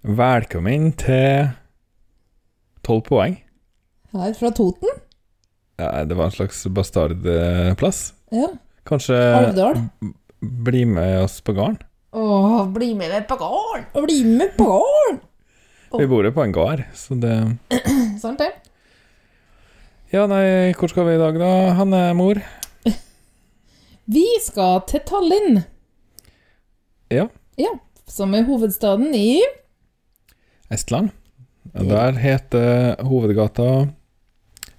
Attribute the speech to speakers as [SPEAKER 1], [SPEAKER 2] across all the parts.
[SPEAKER 1] Velkommen til tolv poeng.
[SPEAKER 2] Her fra Toten.
[SPEAKER 1] Ja, det var en slags bastardplass.
[SPEAKER 2] Ja.
[SPEAKER 1] Kanskje
[SPEAKER 2] Alvdal.
[SPEAKER 1] bli med oss på gården?
[SPEAKER 2] Åh, bli med meg på gården! Bli med på gården!
[SPEAKER 1] Vi bor jo på en gård, så det
[SPEAKER 2] Sant det?
[SPEAKER 1] Ja, nei, hvor skal vi i dag, da, Hanne mor?
[SPEAKER 2] Vi skal til Tallinn,
[SPEAKER 1] Ja,
[SPEAKER 2] som er hovedstaden i
[SPEAKER 1] Estland. Og der heter hovedgata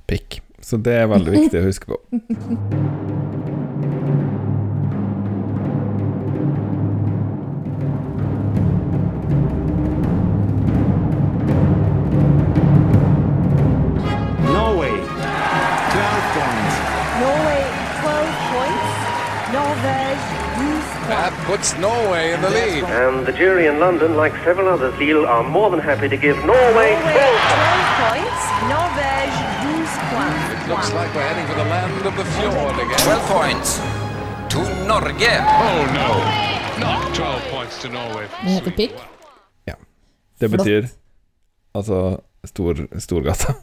[SPEAKER 1] Pikk. Så det er veldig viktig å huske på.
[SPEAKER 3] puts Norway in the lead.
[SPEAKER 4] And the jury in London, like several others, Lille, are more than happy to give Norway
[SPEAKER 5] Norway
[SPEAKER 4] 12
[SPEAKER 5] 12 points. Norvège 12 points.
[SPEAKER 3] It looks like we're heading for the land of the fjord again.
[SPEAKER 6] 12 points to Norge.
[SPEAKER 7] Oh no, not 12 points to Norway.
[SPEAKER 2] Den heter Pikk.
[SPEAKER 1] Det
[SPEAKER 2] Flott.
[SPEAKER 1] betyr altså stor, Storgata.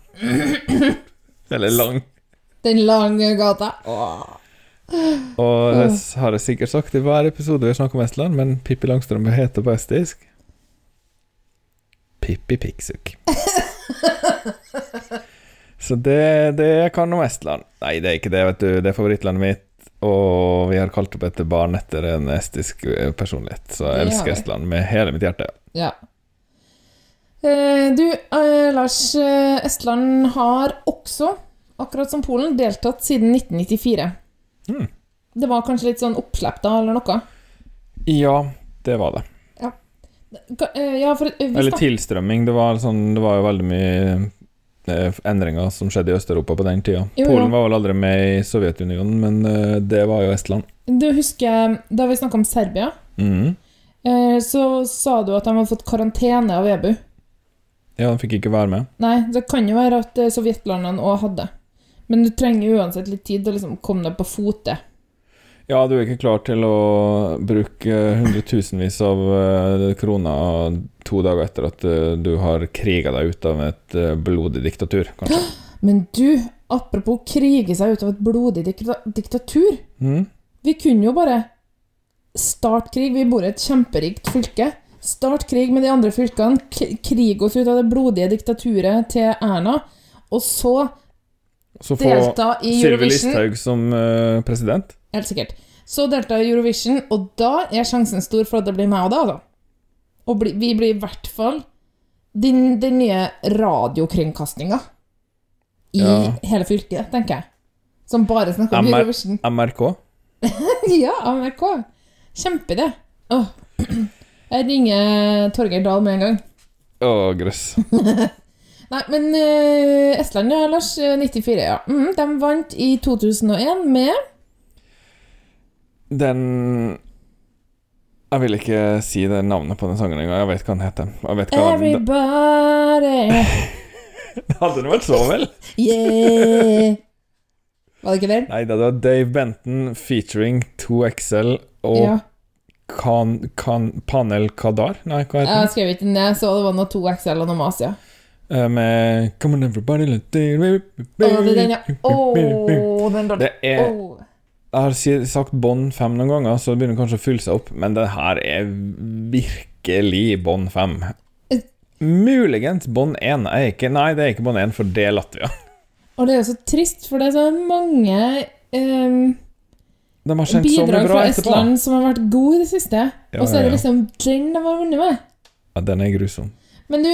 [SPEAKER 1] Eller lang.
[SPEAKER 2] Den lange gata.
[SPEAKER 1] Og det har jeg sikkert sagt i hver episode vi snakker om Estland, men Pippi Langstrømpe heter på estisk Pippi Piksuk. Så det, det kan om Estland. Nei, det er ikke det, vet du. Det er favorittlandet mitt. Og vi har kalt opp etter barn etter en estisk eh, personlighet. Så jeg elsker. Estland med hele mitt hjerte.
[SPEAKER 2] Ja. Eh, du, eh, Lars. Estland har også, akkurat som Polen, deltatt siden 1994.
[SPEAKER 1] Mm.
[SPEAKER 2] Det var kanskje litt sånn oppslepp da, eller noe?
[SPEAKER 1] Ja, det var det.
[SPEAKER 2] Ka- eh, Ja, for eh,
[SPEAKER 1] Eller tilstrømming. Det var, sånn, det var jo veldig mye eh, endringer som skjedde i Øst-Europa på den tida.
[SPEAKER 2] Jo, jo.
[SPEAKER 1] Polen var vel aldri med i Sovjetunionen, men det var jo Estland.
[SPEAKER 2] Du husker, da vi snakka om Serbia, eh, så sa du at de hadde fått karantene av EBU.
[SPEAKER 1] Ja, de fikk ikke være med.
[SPEAKER 2] Nei, det kan jo være at sovjetlandene òg hadde. Men du trenger uansett litt tid til å liksom komme deg på fote.
[SPEAKER 1] Ja, du er ikke klar til å bruke hundretusenvis av eh, kroner to dager etter at eh, du har kriga deg ut av et eh, blodig diktatur, kanskje.
[SPEAKER 2] Men du, apropos krige seg ut av et blodig diktatur
[SPEAKER 1] Mm.
[SPEAKER 2] Vi kunne jo bare starte krig. Vi bor i et kjemperikt fylke. Start krig med de andre fylkene. Krig oss ut av det blodige diktaturet til Erna. Og så
[SPEAKER 1] Så få Sylvi Listhaug som uh, president.
[SPEAKER 2] Helt sikkert. Så delta i Eurovision, og da er sjansen stor for at det blir meg og deg, altså. Og bli, vi blir i hvert fall den, den nye radiokringkastinga i
[SPEAKER 1] Ja.
[SPEAKER 2] hele fylket, tenker jeg. Som bare snakker om
[SPEAKER 1] MR
[SPEAKER 2] Eurovision.
[SPEAKER 1] MRK.
[SPEAKER 2] Ja, MRK. Kjempeidé. Åh. Jeg ringer Torgeir Dahl med en gang.
[SPEAKER 1] Å, grøss.
[SPEAKER 2] Nei, men uh, Estland, ja, Lars. eh, 94, ja. Mm, de vant i 2001 med
[SPEAKER 1] Den Jeg vil ikke si det navnet på den sangen engang. Jeg vet hva den heter. Jeg vet hva
[SPEAKER 2] Everybody.
[SPEAKER 1] Hadde nå vært så, vel?
[SPEAKER 2] Yeah! Var det ikke den?
[SPEAKER 1] Nei, det var Dave Benton featuring 2XL og
[SPEAKER 2] Ja.
[SPEAKER 1] kan, kan, Panel Kadar? Nei, hva heter
[SPEAKER 2] Jeg
[SPEAKER 1] den?
[SPEAKER 2] skrev ikke den ned, så det var noe 2XL og noe mas, ja.
[SPEAKER 1] Eh, Med Come on everybody
[SPEAKER 2] Å, det er den, ja. Å, den.
[SPEAKER 1] Det er. Jeg har sagt Bond 5 noen ganger, så det begynner kanskje å fylle seg opp, men det her er virkelig Bond 5. Muligens Bond 1. er ikke- Nei, det er ikke Bond 1, for det er Latvia.
[SPEAKER 2] Og det er jo så trist, for det er så mange
[SPEAKER 1] um,
[SPEAKER 2] bidrag
[SPEAKER 1] bra
[SPEAKER 2] fra. Estland som har vært gode i det siste.
[SPEAKER 1] Ja,
[SPEAKER 2] og så er det liksom den de har vunnet med.
[SPEAKER 1] Ja, den er grusom.
[SPEAKER 2] Men du,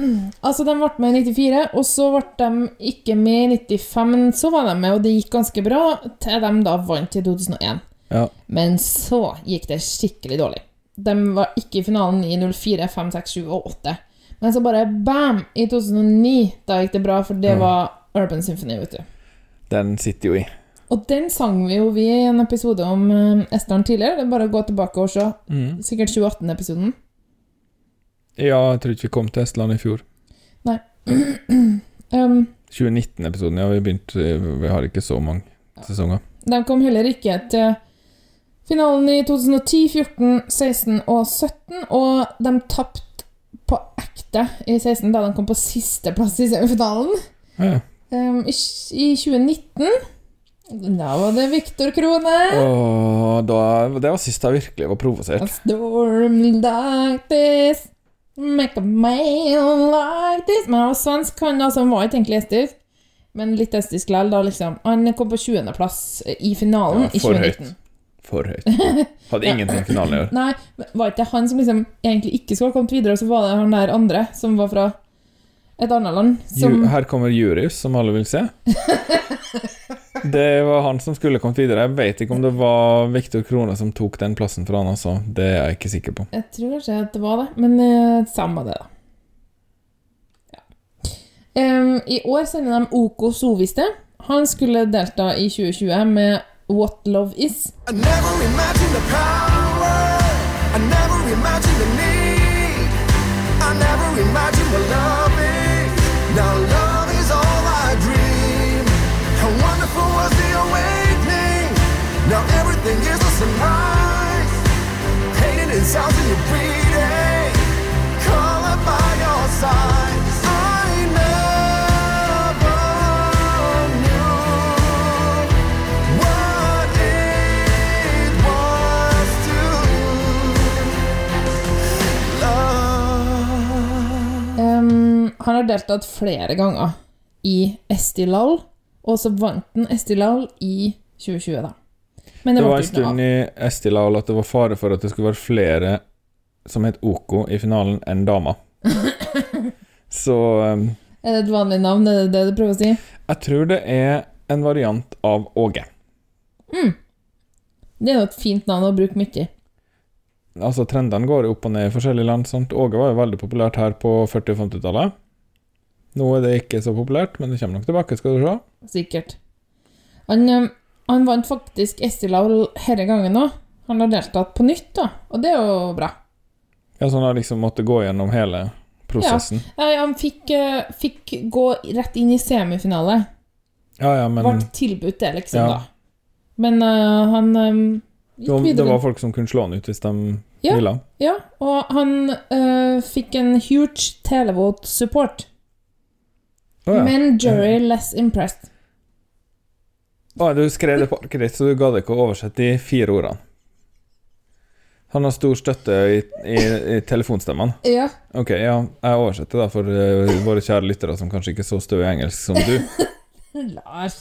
[SPEAKER 2] altså de ble med i 94, og så ble de ikke med i 95, men så var de med, og det gikk ganske bra, til de da vant i 2001.
[SPEAKER 1] Ja.
[SPEAKER 2] Men så gikk det skikkelig dårlig. De var ikke i finalen i 04, 5, 6, 7 og 8. Men så bare bam! I 2009, da gikk det bra, for det var Urban Symphony, vet du.
[SPEAKER 1] Den sitter jo i.
[SPEAKER 2] Og den sang vi jo vi i en episode om eh, Estland tidligere. Det er bare å gå tilbake og se.
[SPEAKER 1] Mm.
[SPEAKER 2] Sikkert 2018-episoden.
[SPEAKER 1] Ja, jeg tror ikke vi kom til Estland i fjor.
[SPEAKER 2] Um,
[SPEAKER 1] 2019-episoden, ja. Vi begynte Vi har ikke så mange sesonger.
[SPEAKER 2] De kom heller ikke til finalen i 2010, 14, 16 og 17, og de tapte på ekte i 16, da de kom på sisteplass i semifinalen.
[SPEAKER 1] Ja.
[SPEAKER 2] Um, i, I 2019 da var det Viktor Krone.
[SPEAKER 1] Åh, da, det var sist jeg virkelig var
[SPEAKER 2] A
[SPEAKER 1] provosert.
[SPEAKER 2] storm like this Make a man like this Men han var svensk, han altså, han var ikke egentlig estisk. Men litt estisk likevel, da, liksom. Han kom på 20.-plass i finalen
[SPEAKER 1] Ja,
[SPEAKER 2] i
[SPEAKER 1] for
[SPEAKER 2] Høyt.
[SPEAKER 1] For høyt. Hadde ingenting i finalen i år.
[SPEAKER 2] Nei, var ikke det han som liksom egentlig ikke skulle ha kommet videre, og så var det han der andre som var fra et annet land, som
[SPEAKER 1] her kommer Jurius, som alle vil se. Det var han som skulle kommet videre. Jeg vet ikke om det var Viktor Krone som tok den plassen for han, altså. Det er jeg ikke sikker på.
[SPEAKER 2] Jeg tror kanskje at det var det, men eh, samme det, da. Ja. Um, I år sender de Oko Soviste. Han skulle delta i 2020 med What Love Is.
[SPEAKER 8] I never
[SPEAKER 2] han har deltatt flere ganger i Estilal, og så vant han Estilal i 2020, da. Men det,
[SPEAKER 1] Det var en stund i Estilal at det var fare for at det skulle være flere som het Oko i finalen enn damer. Så um,
[SPEAKER 2] Er det et vanlig navn, er det det du prøver å si?
[SPEAKER 1] jeg tror det er en variant av Åge.
[SPEAKER 2] Det er jo et fint navn å bruke mye.
[SPEAKER 1] Altså Trendene går opp og ned i forskjellige land. Sant? Åge var jo veldig populært her på 40- og 50-tallet. Nå er det ikke så populært, men det kommer nok tilbake, skal du se.
[SPEAKER 2] Sikkert. Han, han vant faktisk Estilal denne gangen òg. Han har deltatt på nytt, da, og det er jo bra.
[SPEAKER 1] Ja, så han har liksom måttet gå gjennom hele prosessen.
[SPEAKER 2] Ja, han fikk, eh, fikk gå rett inn i semifinale.
[SPEAKER 1] Ja, ja, men
[SPEAKER 2] Ble tilbudt det, liksom,
[SPEAKER 1] Ja.
[SPEAKER 2] da. Men uh, han um, gikk
[SPEAKER 1] det
[SPEAKER 2] videre.
[SPEAKER 1] var folk som kunne slå han ut hvis de
[SPEAKER 2] Ja.
[SPEAKER 1] ville.
[SPEAKER 2] Ja, og han uh, fikk en huge televote support.
[SPEAKER 1] Oh, ja.
[SPEAKER 2] Men jury less impressed.
[SPEAKER 1] Å, du skrev det på arket ditt, så du gadd ikke å oversette de fire ordene. Han har stor støtte i, i, i telefonstemmene.
[SPEAKER 2] Ja.
[SPEAKER 1] Ok, ja, jeg oversetter da for uh, våre kjære lyttere som kanskje ikke er så stø i engelsk som du.
[SPEAKER 2] Lars.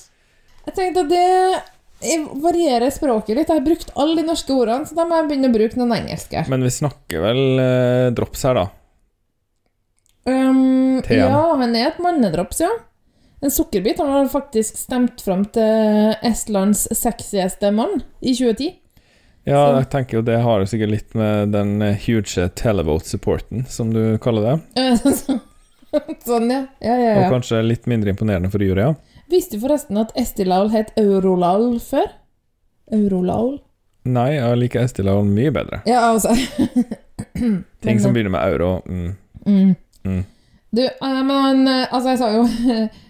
[SPEAKER 2] Jeg tenkte at det varierer språket litt. Jeg har brukt alle de norske ordene, så da må jeg begynne å bruke noen engelske.
[SPEAKER 1] Men vi snakker vel uh, drops her, da.
[SPEAKER 2] Um, ja, han er et mannedrops, ja. En sukkerbit. Han har faktisk stemt fram til Estlands sexieste mann i 2010.
[SPEAKER 1] Ja, jeg tenker jo det har jo sikkert litt med den huge televote-supporten, som du kaller det.
[SPEAKER 2] sånn, ja. Ja, ja,
[SPEAKER 1] Og kanskje litt mindre imponerende for jurya.
[SPEAKER 2] Visste du forresten at Estilal het Eurolal før? Eurolal?
[SPEAKER 1] Nei, jeg liker Estilal mye bedre.
[SPEAKER 2] Ja, altså.
[SPEAKER 1] Ting som begynner med euro. Mm.
[SPEAKER 2] Mm.
[SPEAKER 1] Mm.
[SPEAKER 2] Du, eh, men eh, Altså, jeg sa jo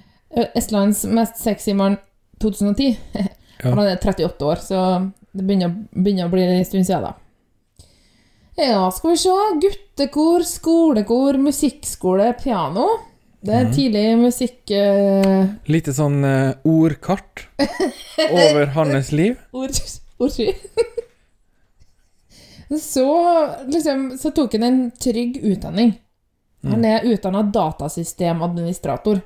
[SPEAKER 2] Estlands mest sexy mann 2010.
[SPEAKER 1] Ja.
[SPEAKER 2] Han er 38 år, så det begynner, begynner å bli en stund siden, da. Ja, skal vi se. Guttekor, skolekor, musikkskole, piano. Det er
[SPEAKER 1] Mhm.
[SPEAKER 2] tidlig musikk... Uh...
[SPEAKER 1] Lite sånn uh, ordkart over hans liv.
[SPEAKER 2] ord, ordsky. så liksom Så tok han en trygg utdanning. Han er utdanna datasystemadministrator.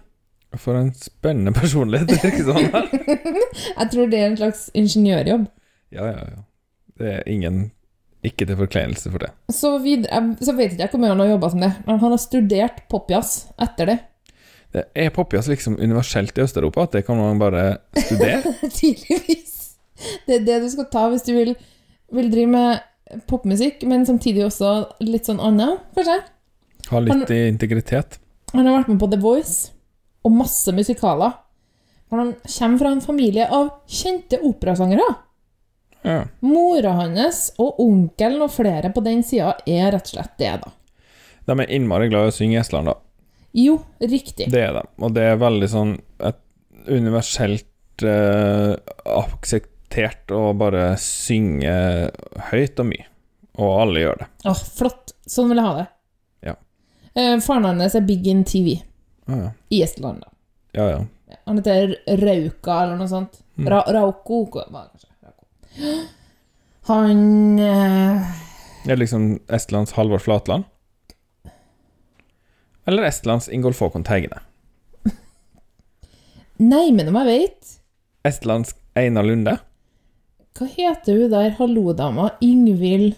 [SPEAKER 1] For en spennende personlighet, det virker sånn.
[SPEAKER 2] Jeg tror det er en slags ingeniørjobb.
[SPEAKER 1] Ja, ja, ja. Det er ingen Ikke til forkleinelse for det.
[SPEAKER 2] Så, videre, så vet ikke jeg hvor mye han har jobba som det, men han har studert popjazz etter det.
[SPEAKER 1] det er popjazz liksom universelt i Øst-Europa? At det kan man bare studere?
[SPEAKER 2] Tydeligvis. Det er det du skal ta hvis du vil, vil drive med popmusikk, men samtidig også litt sånn annet, kanskje.
[SPEAKER 1] Ha litt
[SPEAKER 2] Han-
[SPEAKER 1] integritet?
[SPEAKER 2] Han har vært med på The Voice og masse musikaler. Men han kommer fra en familie av kjente operasangere.
[SPEAKER 1] Ja.
[SPEAKER 2] Mora hans og onkelen og flere på den sida er rett og slett det, da.
[SPEAKER 1] De er innmari glad i å synge Estland, da.
[SPEAKER 2] Jo, riktig.
[SPEAKER 1] Det er de. Og det er veldig sånn et universelt eh, akseptert å bare synge høyt og mye. Og alle gjør det.
[SPEAKER 2] Åh, flott. Sånn vil jeg ha det.
[SPEAKER 1] Ja.
[SPEAKER 2] Eh, faren hans er big in TV
[SPEAKER 1] Ja.
[SPEAKER 2] i Estland. da.
[SPEAKER 1] Ja, ja.
[SPEAKER 2] Han heter Rauka eller noe sånt.
[SPEAKER 1] Mm.
[SPEAKER 2] Ra Rauko kanskje? Rauko. Han eh,
[SPEAKER 1] Er det liksom Estlands Halvor Flatland? Eller Estlands Ingolf Håkon Teigene?
[SPEAKER 2] Nei, men om jeg vet
[SPEAKER 1] Estlands Einar Lunde?
[SPEAKER 2] Hva heter hun der hallo-dama? Ingvild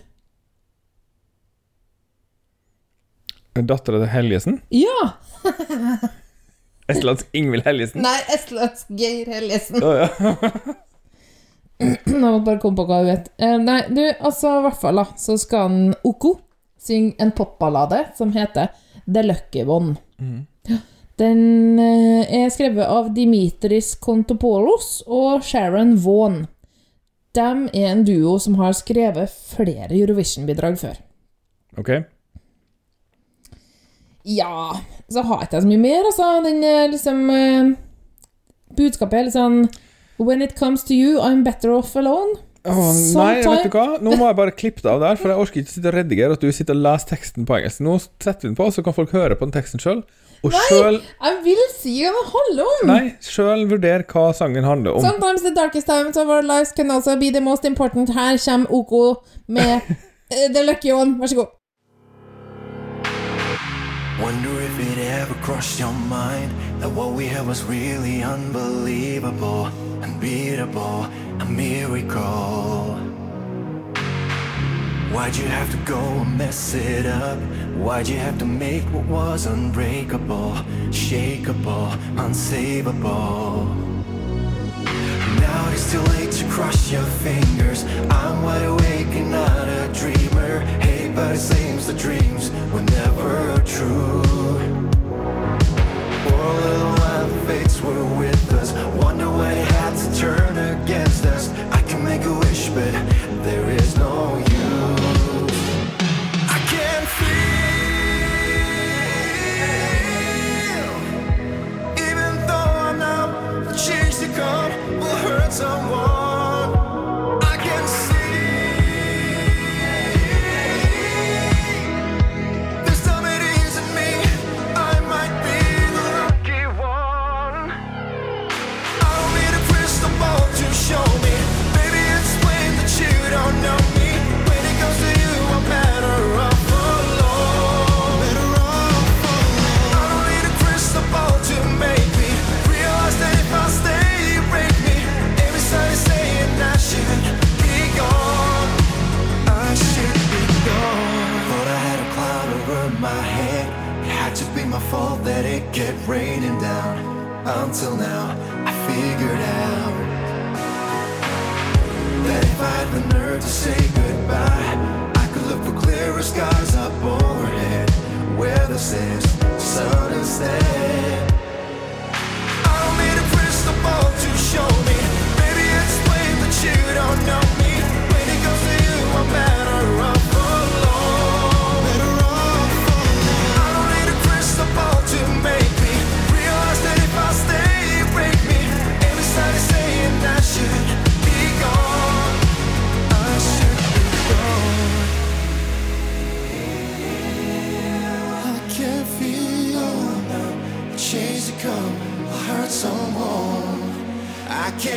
[SPEAKER 1] Dattera til Helgesen?
[SPEAKER 2] Ja!
[SPEAKER 1] Estlandsk Ingvild Helgesen?
[SPEAKER 2] Nei, estlandsk Geir Helgesen.
[SPEAKER 1] Oh, ja.
[SPEAKER 2] Jeg må bare komme på hva hun vet. Eh, nei, du, altså, i hvert fall, da, så skal han Oko synge en popballade som heter The Lucky One. Den eh, er skrevet av Dimitris Kontopoulos og Sharon Vaughan. De er en duo som har skrevet flere Eurovision-bidrag før.
[SPEAKER 1] Ok.
[SPEAKER 2] Ja, så har jeg ikke så mye mer, altså. Den er liksom eh, Budskapet er litt sånn When it comes to you, I'm better off alone.
[SPEAKER 1] Oh, nei, vet du hva? Nå må jeg bare klippe det av der, for jeg orker ikke sitte og redigere at du sitter og leser teksten på engelsk. Nå setter vi den på, så kan folk høre på den teksten sjøl. Og sjøl
[SPEAKER 2] Jeg vil si hva det handler om!
[SPEAKER 1] Nei, sjøl vurder hva sangen handler om.
[SPEAKER 2] Sometimes the darkest times of our lives can also be the most important. Her kommer Oko med eh, The Lucky One. Vær så god.
[SPEAKER 8] Wonder if it ever crossed your mind that what we had was really unbelievable, unbeatable, a miracle. Why'd you have to go and mess it up? Why'd you have to make what was unbreakable, shakeable, unsavable? Now it's too late to cross your fingers. I'm wide awake and not it seems the dreams were never true.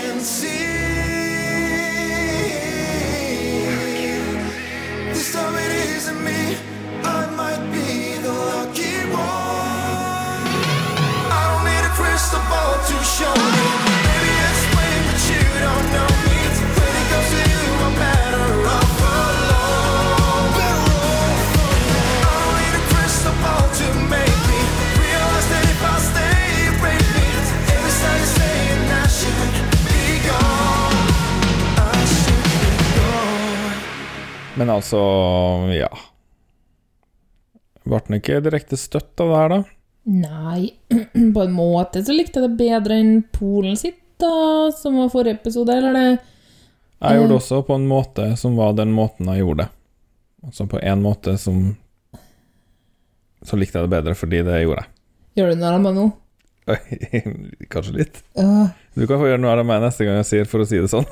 [SPEAKER 8] Can see.
[SPEAKER 1] Men altså, ja Ble den ikke direkte støtt av det her, da?
[SPEAKER 2] Nei, på en måte så likte jeg det bedre enn Polen sitt, da, som var forrige episode, eller det
[SPEAKER 1] Jeg gjorde
[SPEAKER 2] Eh.
[SPEAKER 1] det også på en måte som var den måten jeg gjorde det. Altså på en måte som Så likte jeg det bedre fordi det gjorde jeg.
[SPEAKER 2] Gjør du narr av meg nå?
[SPEAKER 1] Kanskje litt.
[SPEAKER 2] Uh.
[SPEAKER 1] Du kan få gjøre noe av meg neste gang jeg sier for å si det sånn.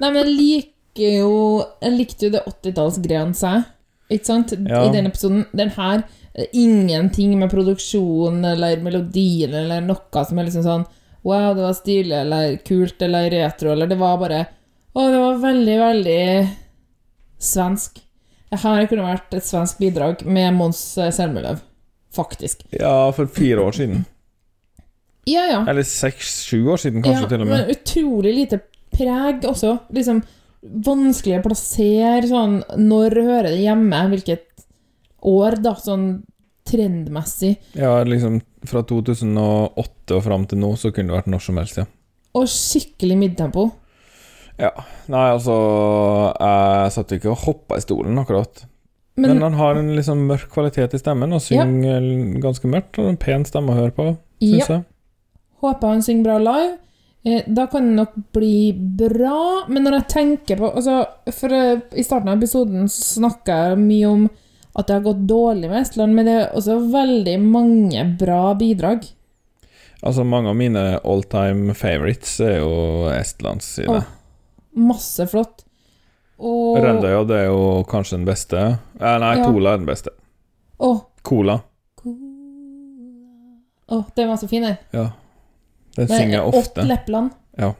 [SPEAKER 2] Nei, men jeg liker jo Jeg likte jo det 80-tallsgreiene seg. Ikke sant?
[SPEAKER 1] Ja.
[SPEAKER 2] I denne episoden. Den her eh, ingenting med produksjon eller melodien eller noe som er liksom sånn Wow, det var stilig eller kult eller retro, eller det var bare Å, det var veldig, veldig svensk. Her kunne vært et svensk bidrag med Mons eh, Selmeløv, faktisk.
[SPEAKER 1] Ja, for fire år siden.
[SPEAKER 2] Ja, ja.
[SPEAKER 1] Eller seks-sju år siden, kanskje,
[SPEAKER 2] ja,
[SPEAKER 1] til og med.
[SPEAKER 2] Men utrolig lite preg også. Liksom vanskelig å plassere sånn Når hører det hjemme? Hvilket år, da? Sånn trendmessig.
[SPEAKER 1] Ja, liksom fra 2008 og fram til nå, så kunne det vært når som helst, ja.
[SPEAKER 2] Og skikkelig midtempo.
[SPEAKER 1] Ja. Nei, altså Jeg satt ikke og hoppa i stolen, akkurat. Men,
[SPEAKER 2] Men,
[SPEAKER 1] han har en liksom mørk kvalitet i stemmen, og synger ganske mørkt. Og en pen stemme å høre på, syns
[SPEAKER 2] Ja.
[SPEAKER 1] jeg.
[SPEAKER 2] håper han synger bra live. Eh, da kan det nok bli bra. Men når jeg tenker på altså, For eh, I starten av episoden snakka jeg mye om at det har gått dårlig med Estland, men det er også veldig mange bra bidrag.
[SPEAKER 1] Altså, mange av mine all time favorites er jo Estlands side.
[SPEAKER 2] Åh, masse flott. Og
[SPEAKER 1] Rendøya, det er jo kanskje den beste. Eh, nei,
[SPEAKER 2] Ja.
[SPEAKER 1] Cola er den beste.
[SPEAKER 2] Åh,
[SPEAKER 1] Cola.
[SPEAKER 2] åh, den var så fin, den.
[SPEAKER 1] Ja. Den
[SPEAKER 2] Den
[SPEAKER 1] synger jeg ofte.
[SPEAKER 2] Lepland.
[SPEAKER 1] Ja.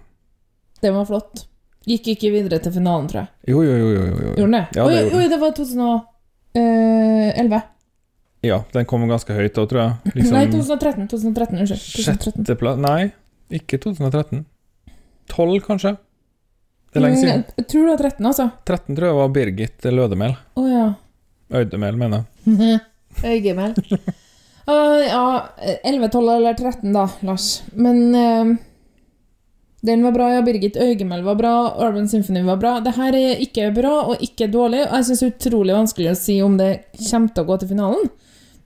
[SPEAKER 2] Den var flott. Gikk ikke videre til finalen, tror jeg.
[SPEAKER 1] Jo, jo, jo. jo, jo.
[SPEAKER 2] Gjorde den det?
[SPEAKER 1] Ja, det
[SPEAKER 2] oi, oi, det var 2011.
[SPEAKER 1] Ja, den kom ganske høyt da, tror jeg. Liksom
[SPEAKER 2] Nei, 2013. 2013, Unnskyld. 2013.
[SPEAKER 1] Sjetteplass Nei, ikke 2013. 12, kanskje? Det er lenge
[SPEAKER 2] Mm,
[SPEAKER 1] siden.
[SPEAKER 2] Jeg tror det var 13, altså.
[SPEAKER 1] 13 tror jeg var Birgit Lødemel.
[SPEAKER 2] Å ja.
[SPEAKER 1] Øydemel, mener jeg.
[SPEAKER 2] Øygemel. Uh, ja, 11, 12 eller 13, da, Lars. Men uh, den var bra, ja. Birgit Øygemel var bra. Urban Symphony var bra. Det her er ikke bra og ikke dårlig. Og jeg syns det er utrolig vanskelig å si om det kommer til å gå til finalen.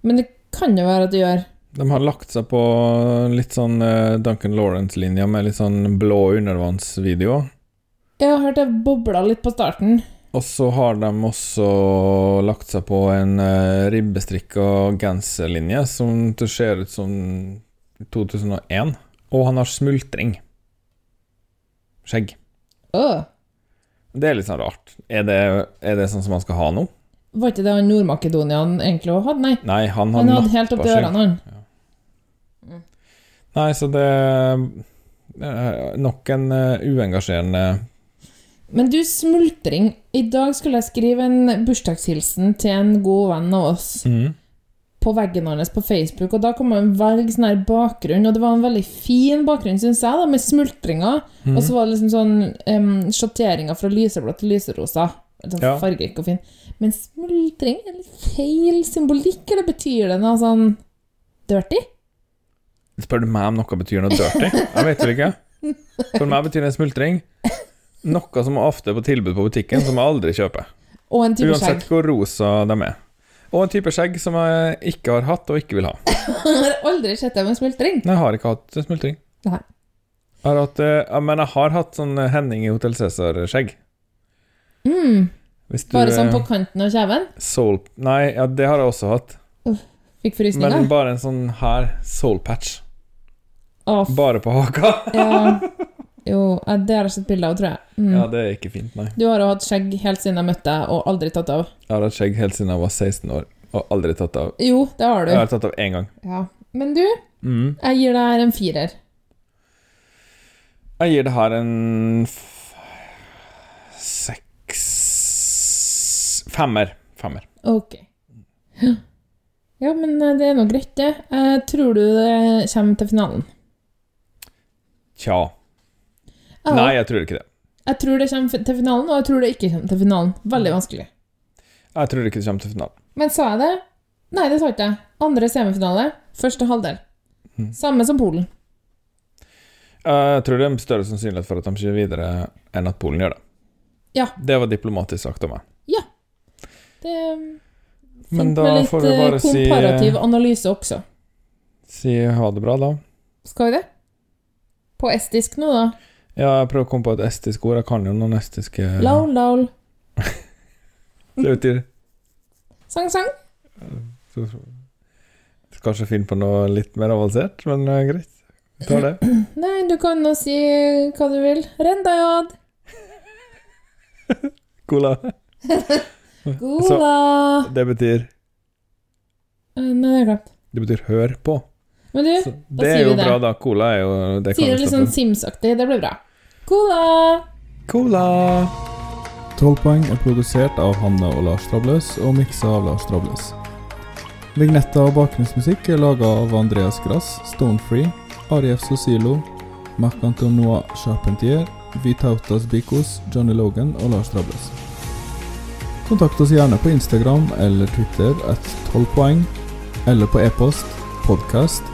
[SPEAKER 2] Men det kan jo være at det gjør.
[SPEAKER 1] De har lagt seg på litt sånn eh, Duncan Lawrence-linja med litt sånn blå undervannsvideo.
[SPEAKER 2] Jeg har hørt det bobla litt på starten.
[SPEAKER 1] Og så har de også lagt seg på en uh, ribbestrikka genserlinje som ser ut som 2001. Og han har smultring. Skjegg.
[SPEAKER 2] Åh.
[SPEAKER 1] Det er litt sånn rart. Er det, er det sånn som han skal ha nå?
[SPEAKER 2] Var ikke det han Nord-Makedonian egentlig òg hadde? Nei.
[SPEAKER 1] Nei, han hadde,
[SPEAKER 2] Han hadde helt opp til ørene, han.
[SPEAKER 1] Nei, så det er nok en eh, uengasjerende
[SPEAKER 2] Men du, smultring. I dag skulle jeg skrive en bursdagshilsen til en god venn av oss.
[SPEAKER 1] Mm.
[SPEAKER 2] på veggen hans på Facebook, og da kan man velge sånn her bakgrunn, og det var en veldig fin bakgrunn, syns jeg, da, med smultringer,
[SPEAKER 1] Mm.
[SPEAKER 2] og så var det liksom sånn um, sjatteringer fra lyseblått til lyserosa. Sånn
[SPEAKER 1] Ja.
[SPEAKER 2] fargerik og fin. Men smultring er litt feil symbolikk, eller betyr det noe sånn dirty?
[SPEAKER 1] Spør du meg om noe betyr noe dirty? Jeg vet vel ikke. For meg betyr det en smultring noe som ofte er på tilbud på butikken, som jeg aldri kjøper.
[SPEAKER 2] Og en type
[SPEAKER 1] Uansett
[SPEAKER 2] skjegg.
[SPEAKER 1] hvor rosa de er. Og en type skjegg som jeg ikke har hatt og ikke vil ha.
[SPEAKER 2] Jeg har aldri sett deg med smultring.
[SPEAKER 1] Nei, jeg har ikke hatt smultring.
[SPEAKER 2] Nei.
[SPEAKER 1] Jeg har hatt, eh, men jeg har hatt sånn Henning i Hotell Cæsar-skjegg.
[SPEAKER 2] Mm.
[SPEAKER 1] Hvis du,
[SPEAKER 2] Bare sånn på kanten av kjeven?
[SPEAKER 1] soul, Nei, ja, det har jeg også hatt.
[SPEAKER 2] Fikk frysninger?
[SPEAKER 1] Men bare en sånn her soul patch.
[SPEAKER 2] Å, f-
[SPEAKER 1] Bare på haka.
[SPEAKER 2] ja. Jo, eh, det har jeg sett bilde av, tror jeg. Mm.
[SPEAKER 1] Ja, det er ikke fint, nei.
[SPEAKER 2] Du har jo hatt skjegg helt siden jeg møtte deg, og aldri tatt av.
[SPEAKER 1] Jeg har hatt skjegg helt siden jeg var 16 år, og aldri tatt av.
[SPEAKER 2] Jo, det har du.
[SPEAKER 1] Jeg har tatt av én gang.
[SPEAKER 2] Ja. Men du,
[SPEAKER 1] Mm.
[SPEAKER 2] jeg gir deg her en firer.
[SPEAKER 1] Jeg gir det her en seks Femmer. Femmer.
[SPEAKER 2] Ok. Ja, men eh, det er nå greit, det. Eh, tror du det kommer til finalen?
[SPEAKER 1] Tja.
[SPEAKER 2] Ja.
[SPEAKER 1] Nei, jeg tror ikke det.
[SPEAKER 2] Jeg tror det kommer til finalen, og jeg tror det ikke kommer til finalen. Veldig vanskelig.
[SPEAKER 1] Jeg tror ikke det kommer til finalen.
[SPEAKER 2] Men sa jeg det? Nei, det sa ikke jeg. Andre semifinale, første halvdel.
[SPEAKER 1] Mm.
[SPEAKER 2] Samme som Polen.
[SPEAKER 1] Jeg tror det er større sannsynlighet for at de kjører videre, enn at Polen gjør det.
[SPEAKER 2] Ja.
[SPEAKER 1] Det var diplomatisk sagt av meg.
[SPEAKER 2] Det
[SPEAKER 1] Men da får vi
[SPEAKER 2] eh,
[SPEAKER 1] bare si
[SPEAKER 2] komparativ analyse også.
[SPEAKER 1] Si ha det bra, da.
[SPEAKER 2] Skal vi det? På estisk nå, da.
[SPEAKER 1] Ja, jeg prøver å komme på et estisk ord. Jeg kan jo noen estiske
[SPEAKER 2] Laul, laul.
[SPEAKER 1] Det betyr
[SPEAKER 2] Sang, sang.
[SPEAKER 1] så- Kanskje finne på noe litt mer avansert, men eh, greit. Vi tar det.
[SPEAKER 2] Nei, du kan nå si hva du vil. Rendajad.
[SPEAKER 1] Cola.
[SPEAKER 2] Goda.
[SPEAKER 1] Det betyr
[SPEAKER 2] Eh, Nei, det jeg glemt.
[SPEAKER 1] Det betyr 'hør på'.
[SPEAKER 2] Men du,
[SPEAKER 1] så
[SPEAKER 2] da sier vi det.
[SPEAKER 1] Det er jo bra, da. Cola er jo det
[SPEAKER 2] Sier det litt sånn Sims-aktig. Det blir bra. Cola!
[SPEAKER 1] Cola!
[SPEAKER 9] 12 poeng er produsert av Hanne og Lars Trabløs og miksa av Lars Trabløs. Vignetta og bakgrunnsmusikk er laga av Andreas Grass, Stonefree, Arief Sosilo, Marc-Antonois Charpentier, Vitautas Bikos, Johnny Logan og Lars Trabløs. Kontakt oss gjerne på Instagram eller Twitter at 12 poeng, eller på e-post podcast